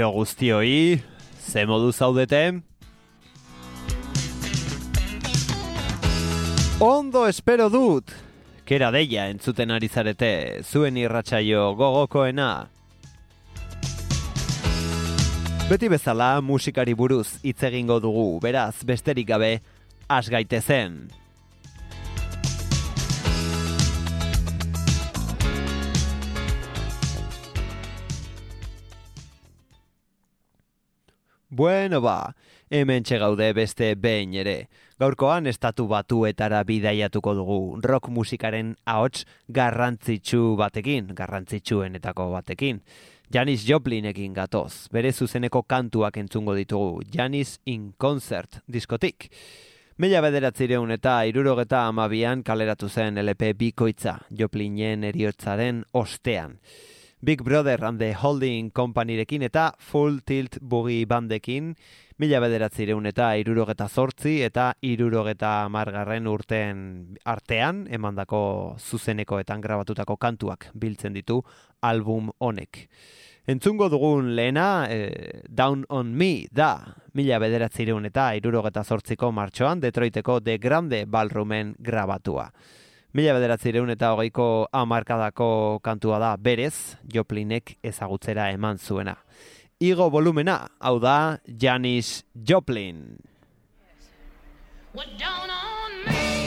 Kaixo guztioi, ze modu zaudete? Ondo espero dut! Kera deia entzuten ari zarete, zuen irratsaio gogokoena. Beti bezala musikari buruz hitz egingo dugu, beraz besterik gabe, has gaitezen. Bueno ba, hemen gaude beste behin ere. Gaurkoan estatu batuetara bidaiatuko dugu rock musikaren ahots garrantzitsu batekin, garrantzitsuenetako batekin. Janis Joplinekin gatoz, bere zuzeneko kantuak entzungo ditugu, Janis in Concert diskotik. Mila bederatzireun eta irurogeta amabian kaleratu zen LP bikoitza, Joplinen eriotzaren ostean. Big Brother and the Holding Companyrekin eta Full Tilt Boogie Bandekin, mila bederatzireun eta irurogeta zortzi eta irurogeta margarren urten artean, emandako zuzenekoetan grabatutako kantuak biltzen ditu album honek. Entzungo dugun lehena, eh, Down on Me, da, mila bederatzireun eta irurogeta zortziko martxoan, Detroiteko The Grande Ballroomen grabatua. Mila bederatzireun eta hogeiko amarkadako kantua da berez, Joplinek ezagutzera eman zuena. Igo volumena, hau da, Janis Joplin. Don't know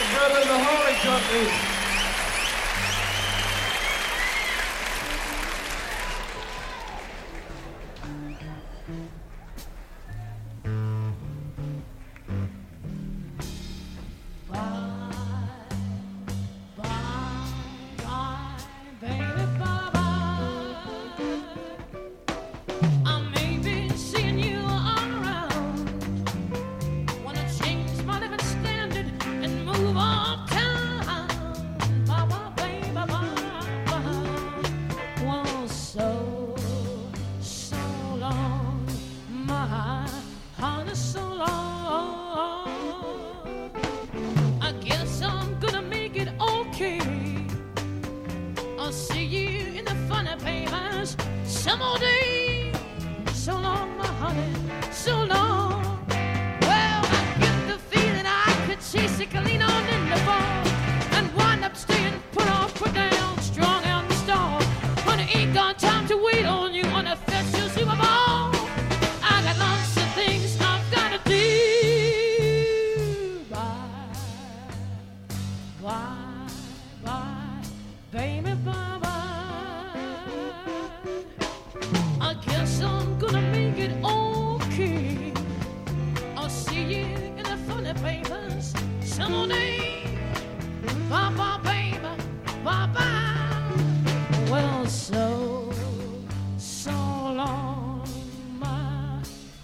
Big Brother and the Holding Company.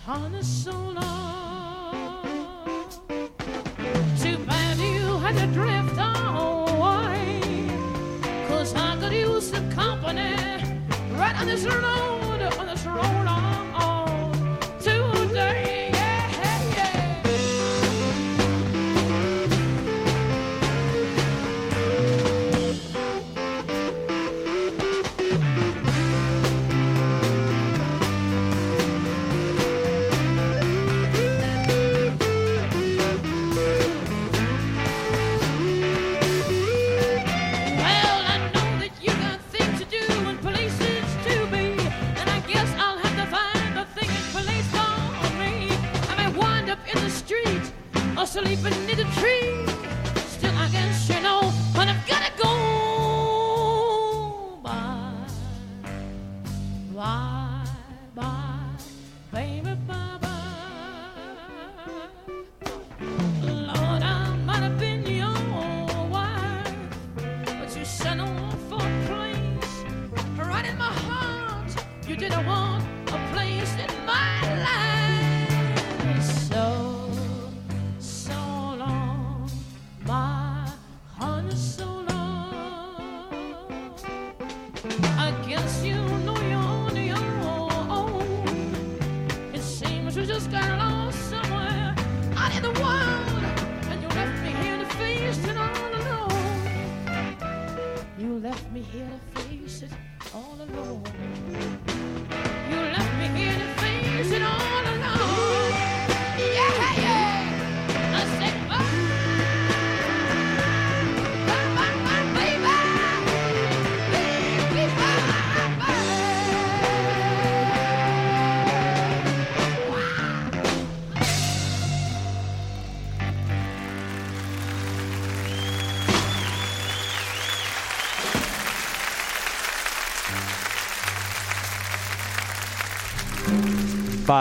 On so long. Too bad you had to drift away. Cause I could use the company right on this road. sleeping in the tree.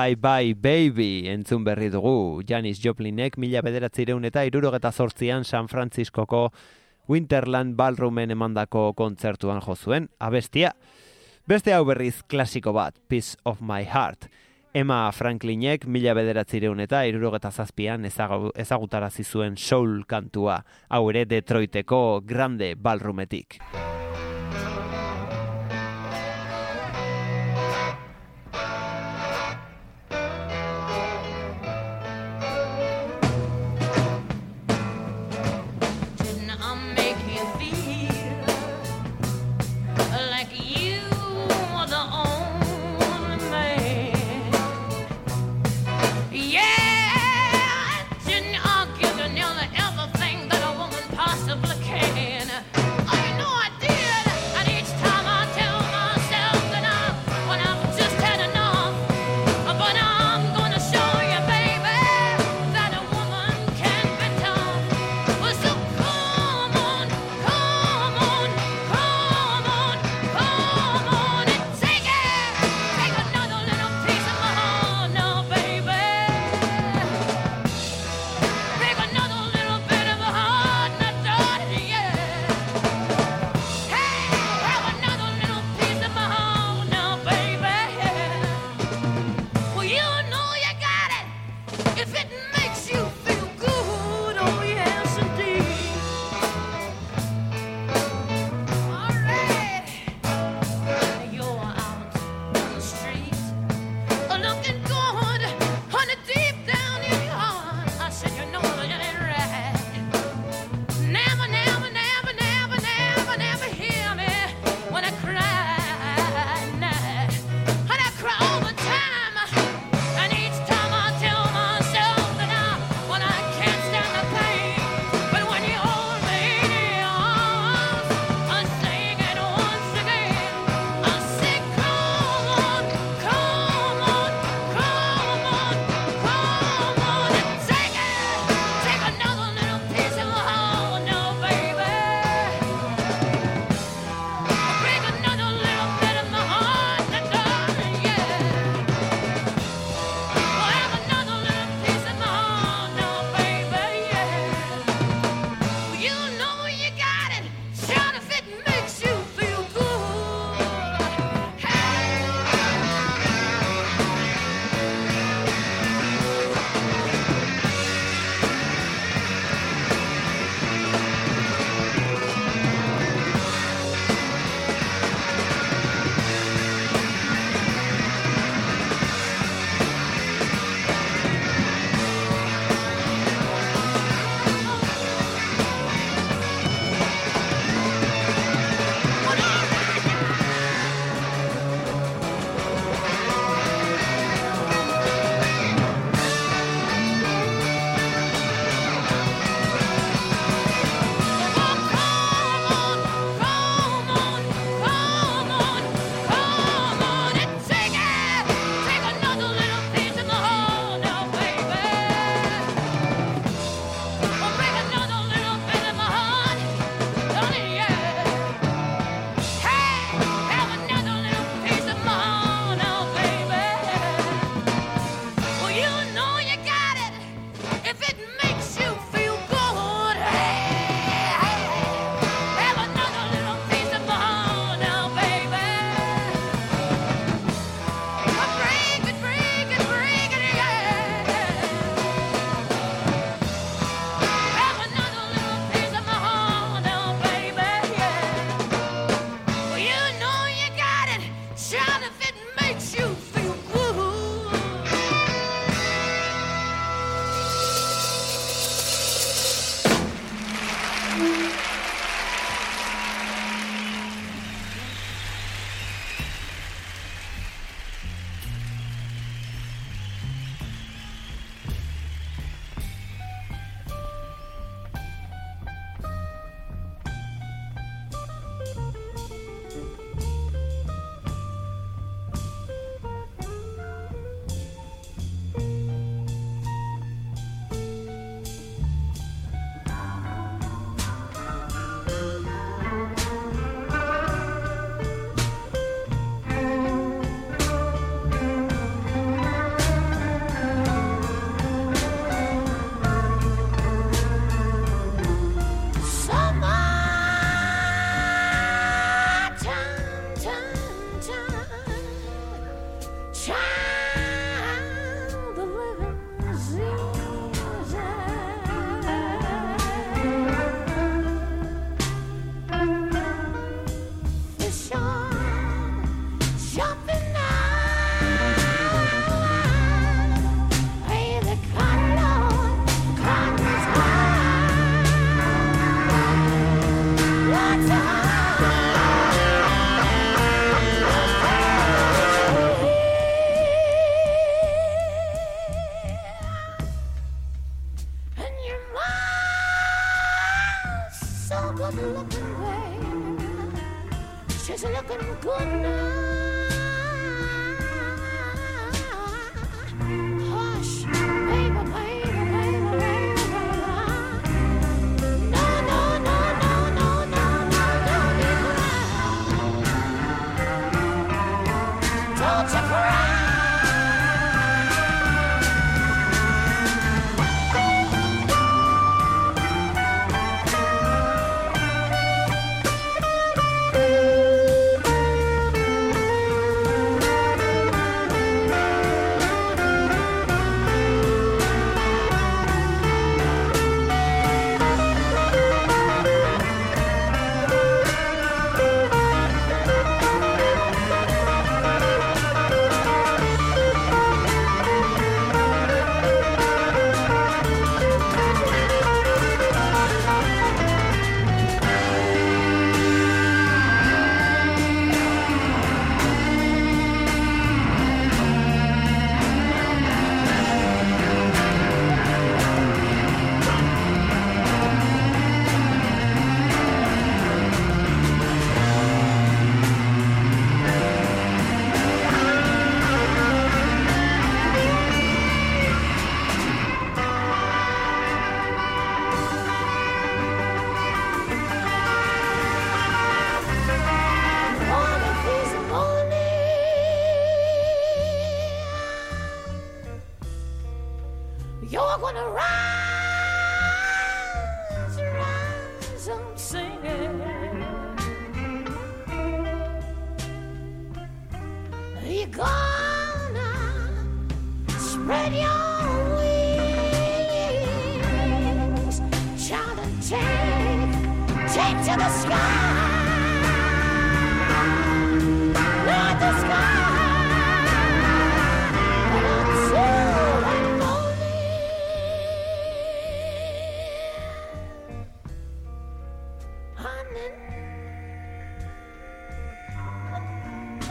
Bye Bye Baby entzun berri dugu. Janis Joplinek mila bederatzireun eta irurogeta zortzian San Franciscoko Winterland Ballroomen emandako kontzertuan jozuen abestia. Beste hau berriz klasiko bat, Piece of My Heart. Emma Franklinek mila bederatzireun eta irurogeta zazpian ezagutarazi zuen soul kantua, hau ere Detroiteko grande ballroometik.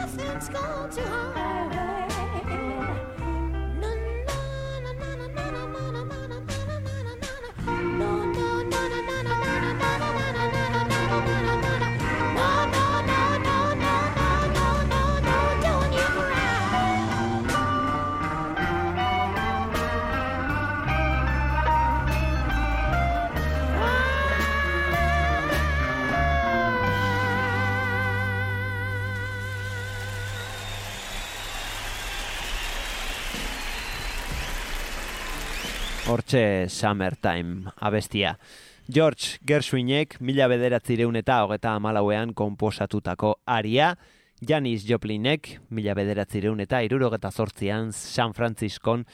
nothing's gone too hard. hortxe Summertime abestia. George Gershwinek mila bederatzireun eta hogeta amalauean komposatutako aria, Janis Joplinek mila bederatzireun eta irurogeta zortzian San Franciscon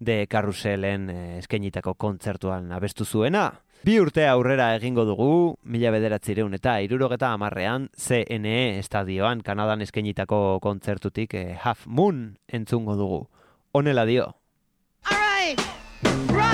de Carruselen eh, eskainitako kontzertuan abestu zuena. Bi urte aurrera egingo dugu, mila bederatzireun eta irurogeta amarrean CNE estadioan Kanadan eskainitako kontzertutik eh, Half Moon entzungo dugu. Honela dio. All right. Run!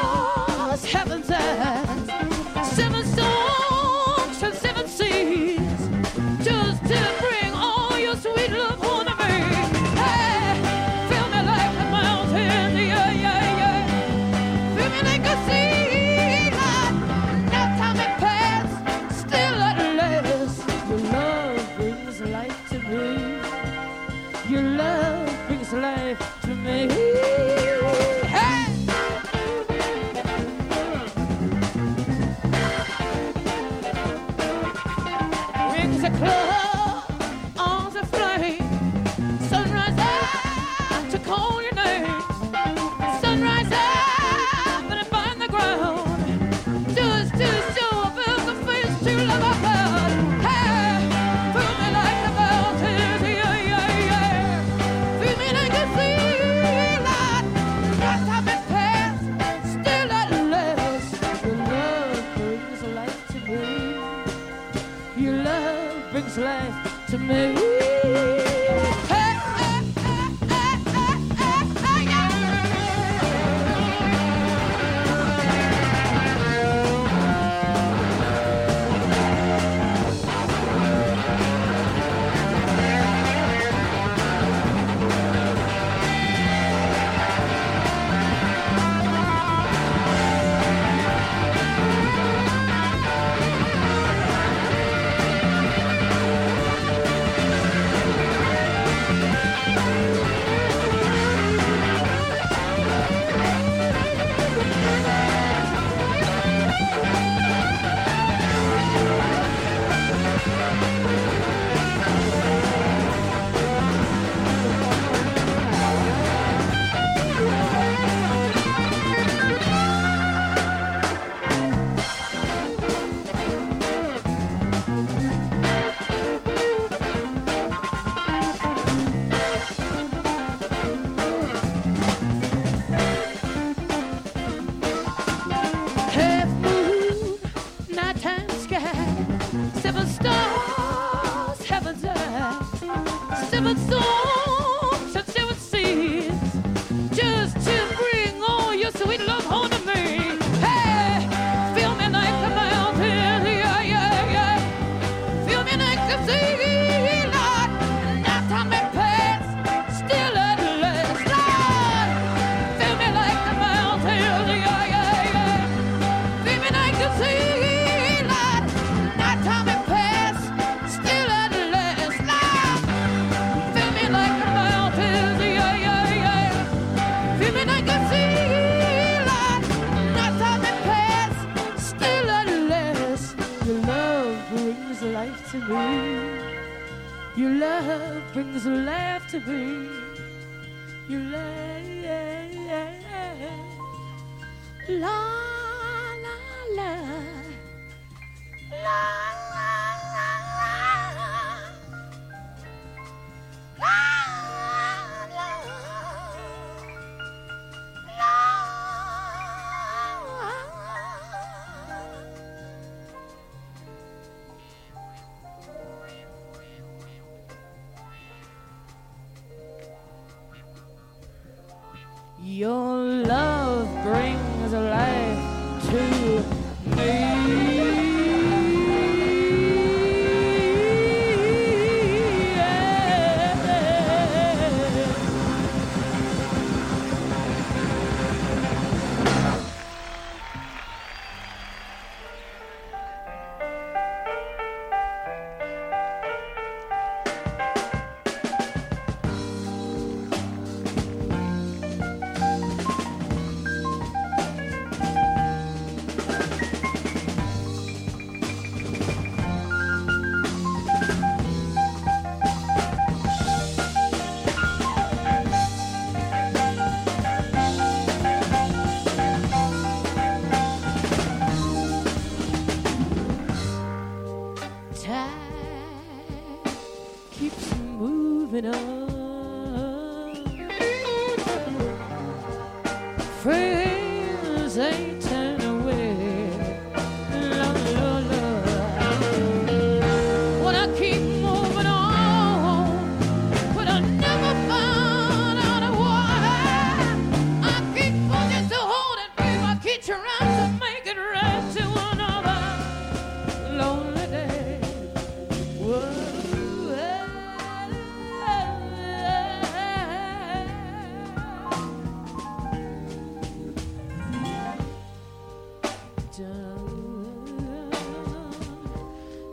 your love.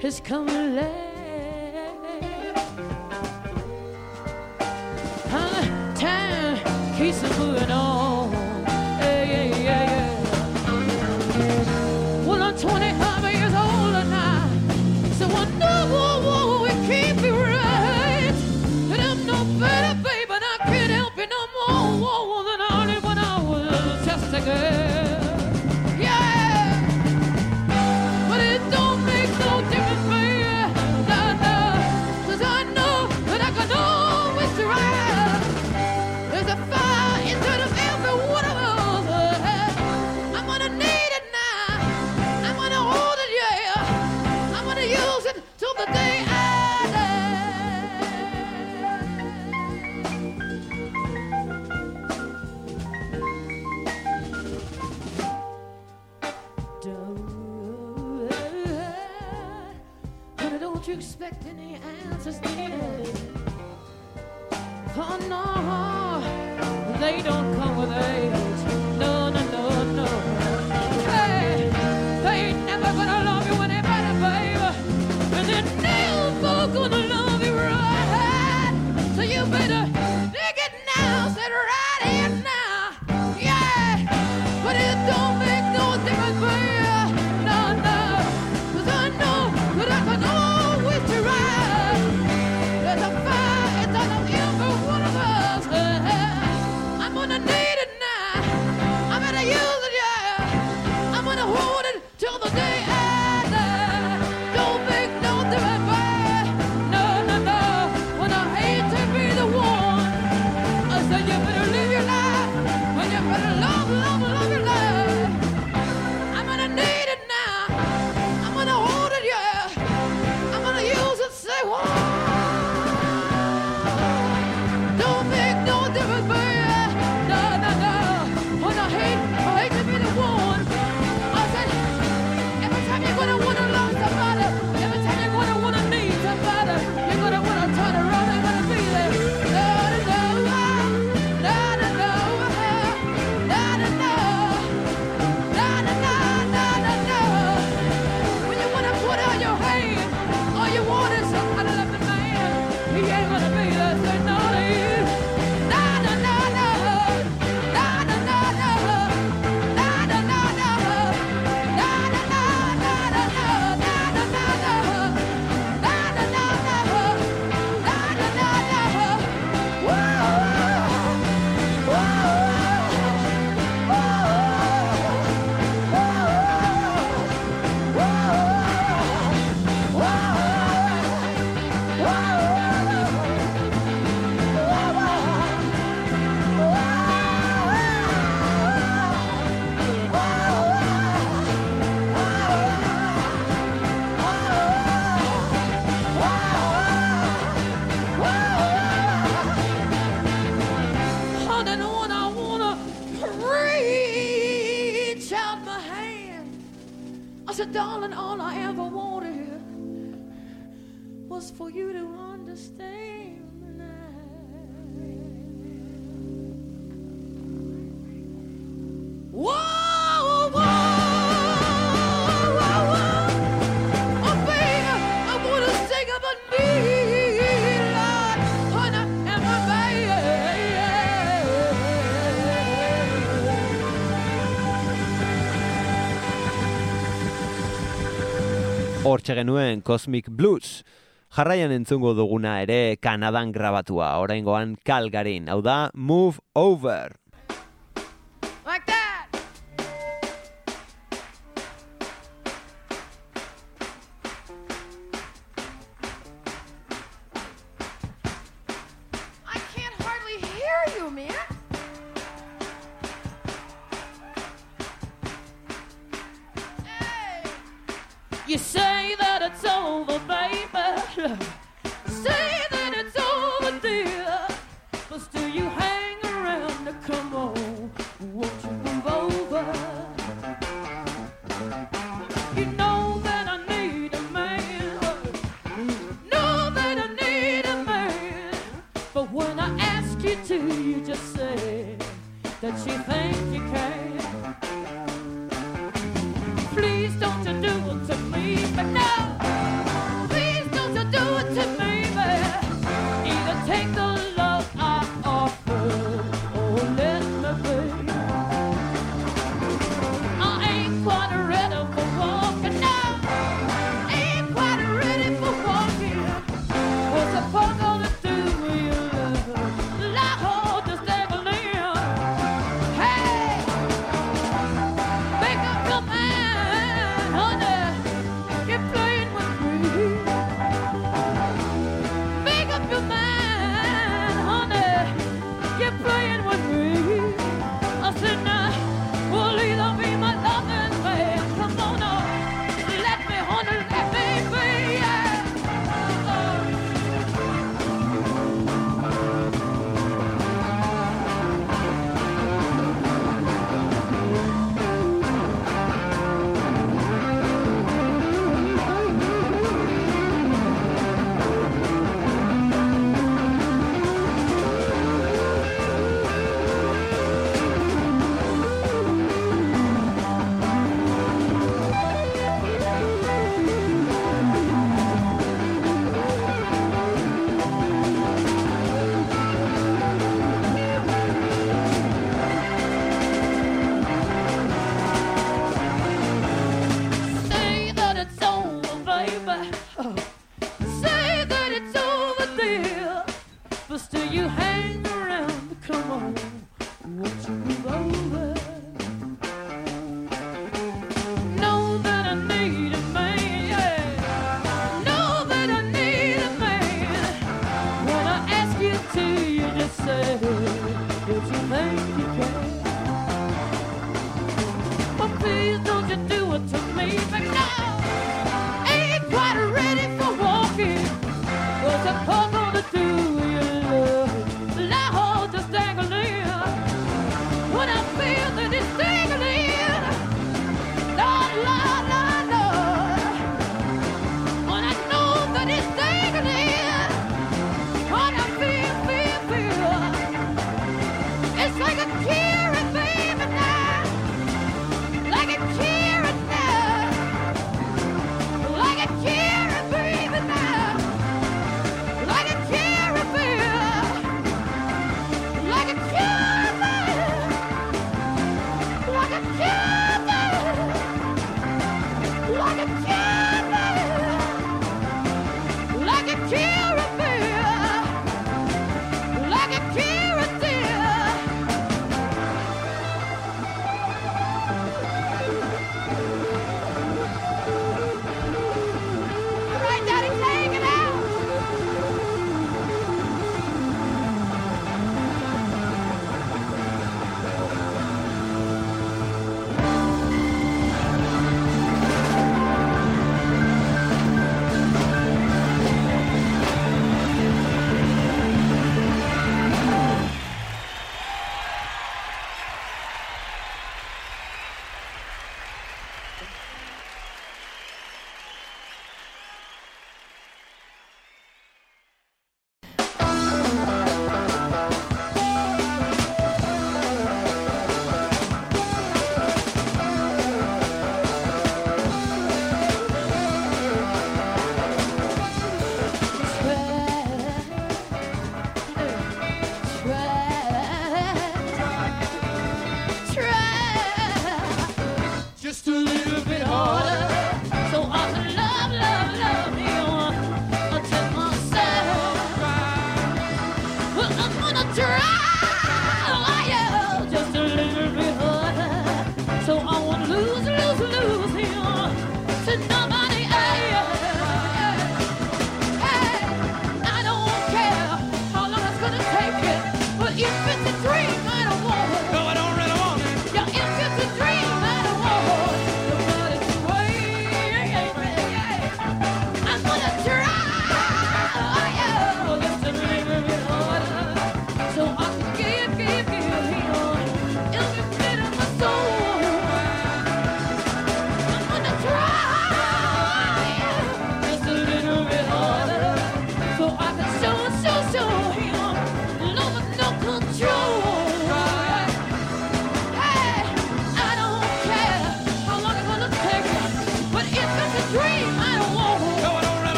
has come late. And time keeps moving on. said, darling, all I ever wanted was for you to understand. hortxe genuen Cosmic Blues. Jarraian entzungo duguna ere Kanadan grabatua, oraingoan Calgaryn, hau da Move Over.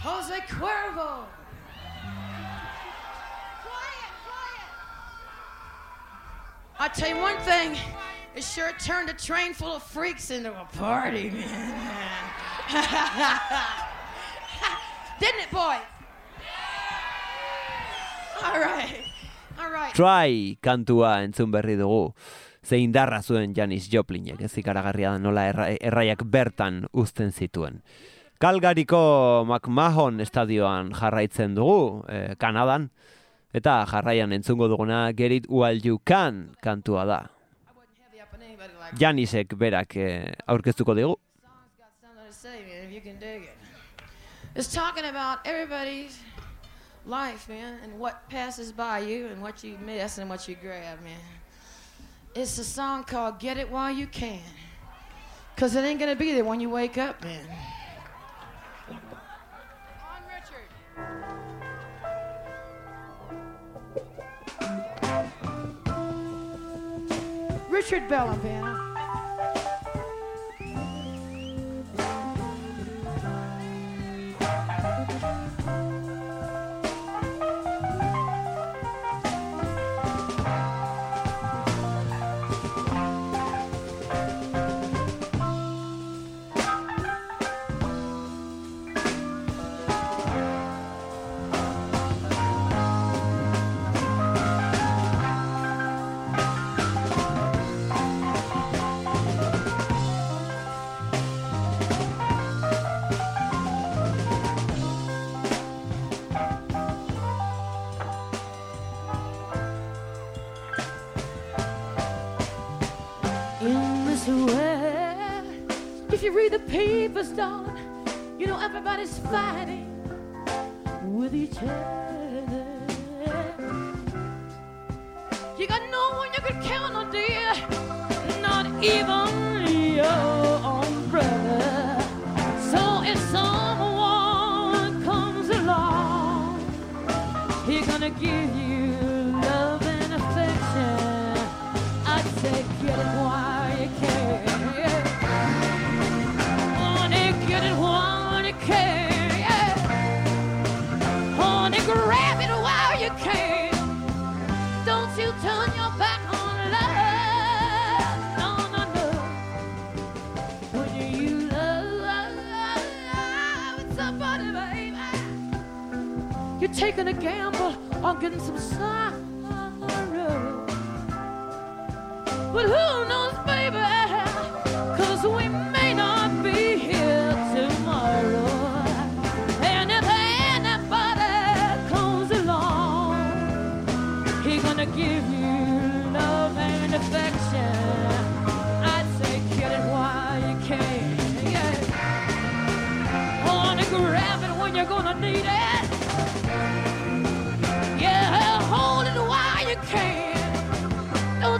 Jose Cuervo. I tell you one thing, it sure turned a train full of freaks into a party, man. Didn't it, boys? Yeah. All right. Try kantua entzun berri dugu. Ze indarra zuen Janis Joplinek, ez ikaragarria da nola erra, erraiak bertan uzten zituen. Kalgariko McMahon estadioan jarraitzen dugu, eh, Kanadan, eta jarraian entzungo duguna Gerit While You Can kantua da. Janisek berak eh, aurkeztuko dugu. It's talking about everybody's life, man, and what passes by you and what you miss and what you grab, man. It's a song called Get It While You Can. Because it ain't going to be there when you wake up, man. On Richard. Richard Bellamban. papers, darling. You know, everybody's fighting with each other. You got no one you can count on, dear. Not even your own brother. So if someone comes along, he's gonna give you. taking a gamble on getting some sun.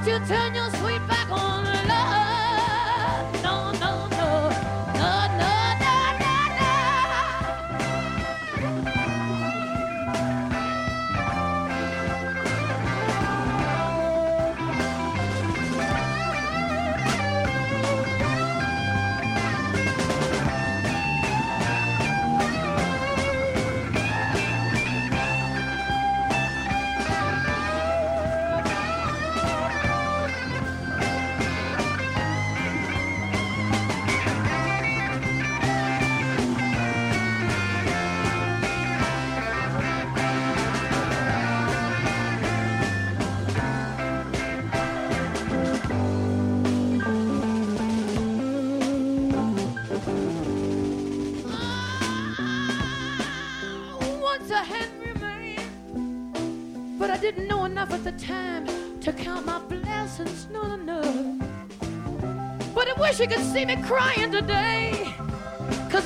you turn your wish you could see me crying today.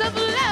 I've left.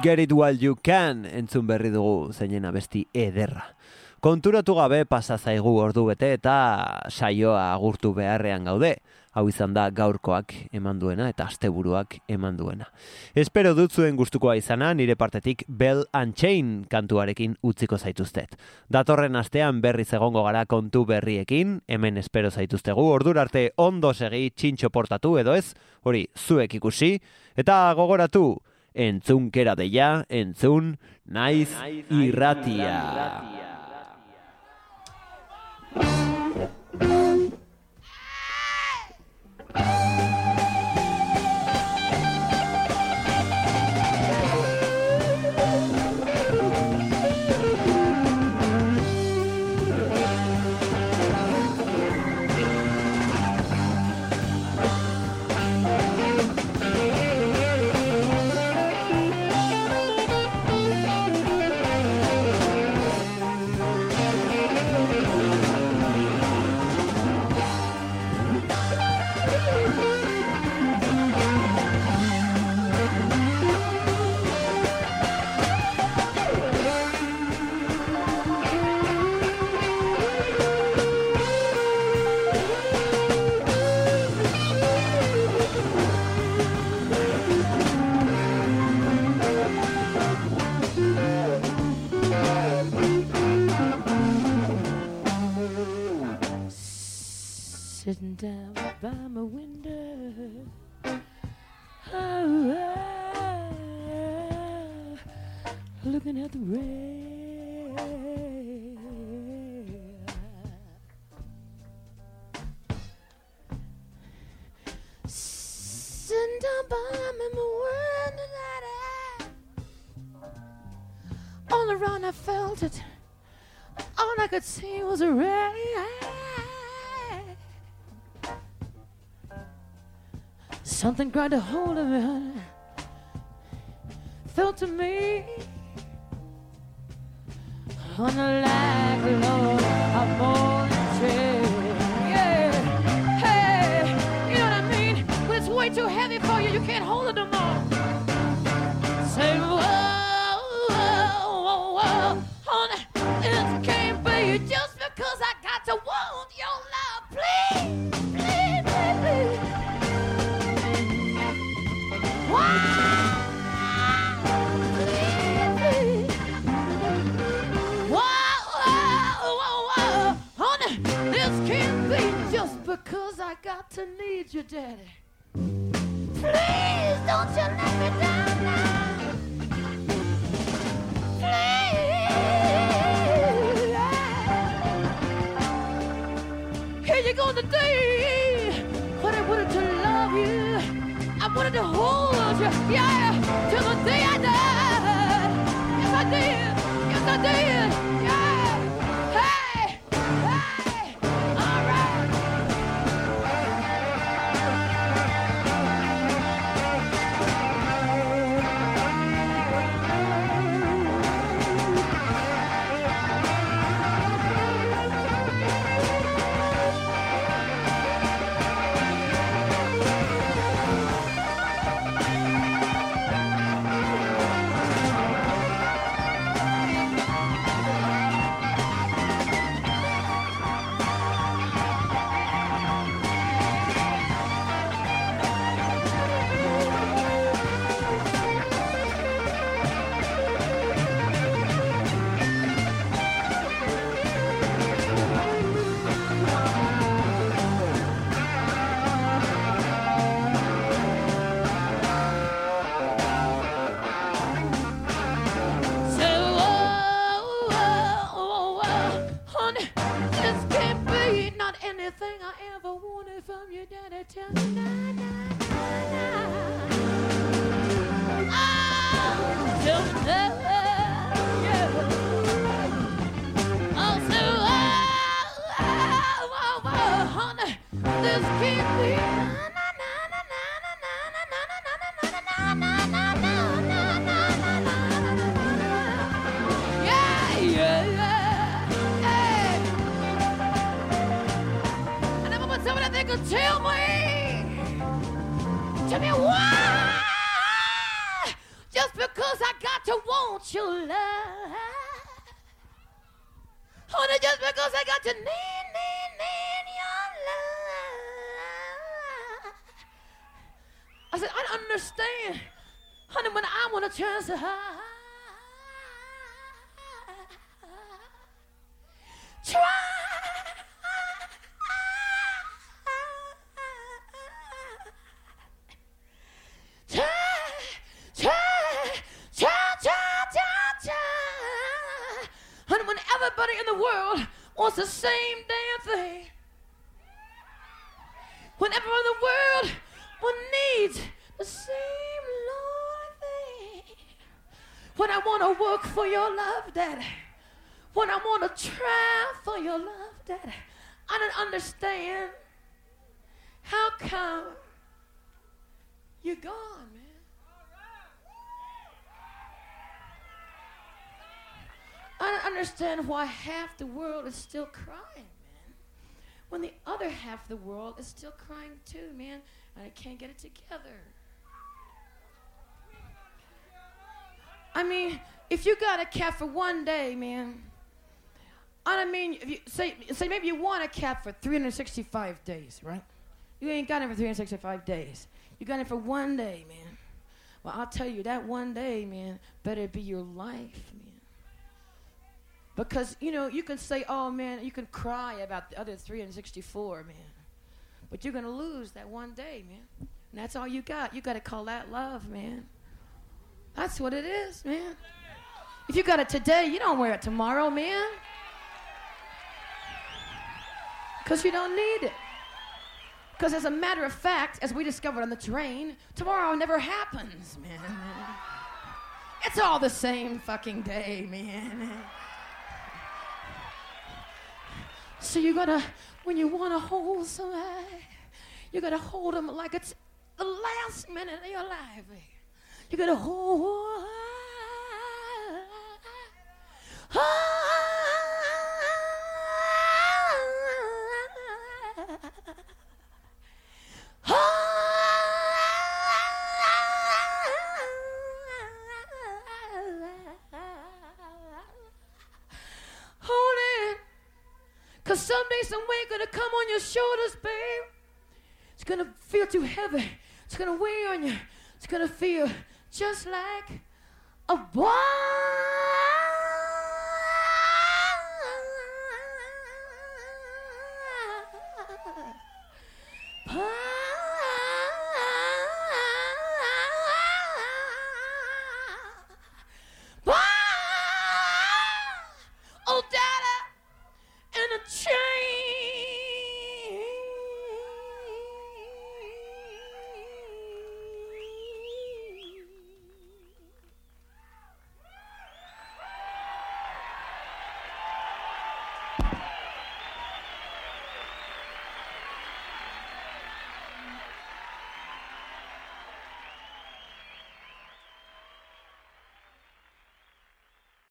Get it while you can entzun berri dugu zeinen abesti ederra. Konturatu gabe pasa zaigu ordu bete eta saioa agurtu beharrean gaude. Hau izan da gaurkoak eman duena eta asteburuak eman duena. Espero dut zuen gustukoa izana nire partetik Bell and Chain kantuarekin utziko zaituztet. Datorren astean berriz egongo gara kontu berriekin, hemen espero zaituztegu, ordura arte ondo segi txintxo portatu edo ez, hori zuek ikusi, eta gogoratu, entzunkera deia, entzun, naiz irratia. Sitting down by my window. Oh, oh, looking at the rain. Sitting down by my window. All around I felt it. All I could see was a rain. Something grabbed a hold of me. Felt to me on the like Lord of morning train. Yeah, hey, you know what I mean? When it's way too heavy for you, you can't hold it Daddy. Please don't you let me down now. Please. Here you go today. But I wanted to love you. I wanted to hold you, yeah, till the day I died. Yes, I did. Yes, I did. When I want to try so high. Understand how come you're gone, man. I don't understand why half the world is still crying, man. When the other half of the world is still crying too, man. And I can't get it together. I mean, if you got a cat for one day, man. I don't mean, if you say, say maybe you want a cat for 365 days, right? You ain't got it for 365 days. You got it for one day, man. Well, I'll tell you, that one day, man, better be your life, man. Because, you know, you can say, oh, man, you can cry about the other 364, man. But you're going to lose that one day, man. And that's all you got. You got to call that love, man. That's what it is, man. If you got it today, you don't wear it tomorrow, man. Because you don't need it. Because as a matter of fact, as we discovered on the train, tomorrow never happens, man. It's all the same fucking day, man. So you gotta, when you wanna hold somebody, you gotta hold them like it's the last minute of your life. You gotta hold. Hold ah. someday, some weight gonna come on your shoulders, babe. It's gonna feel too heavy. It's gonna weigh on you. It's gonna feel just like a wall.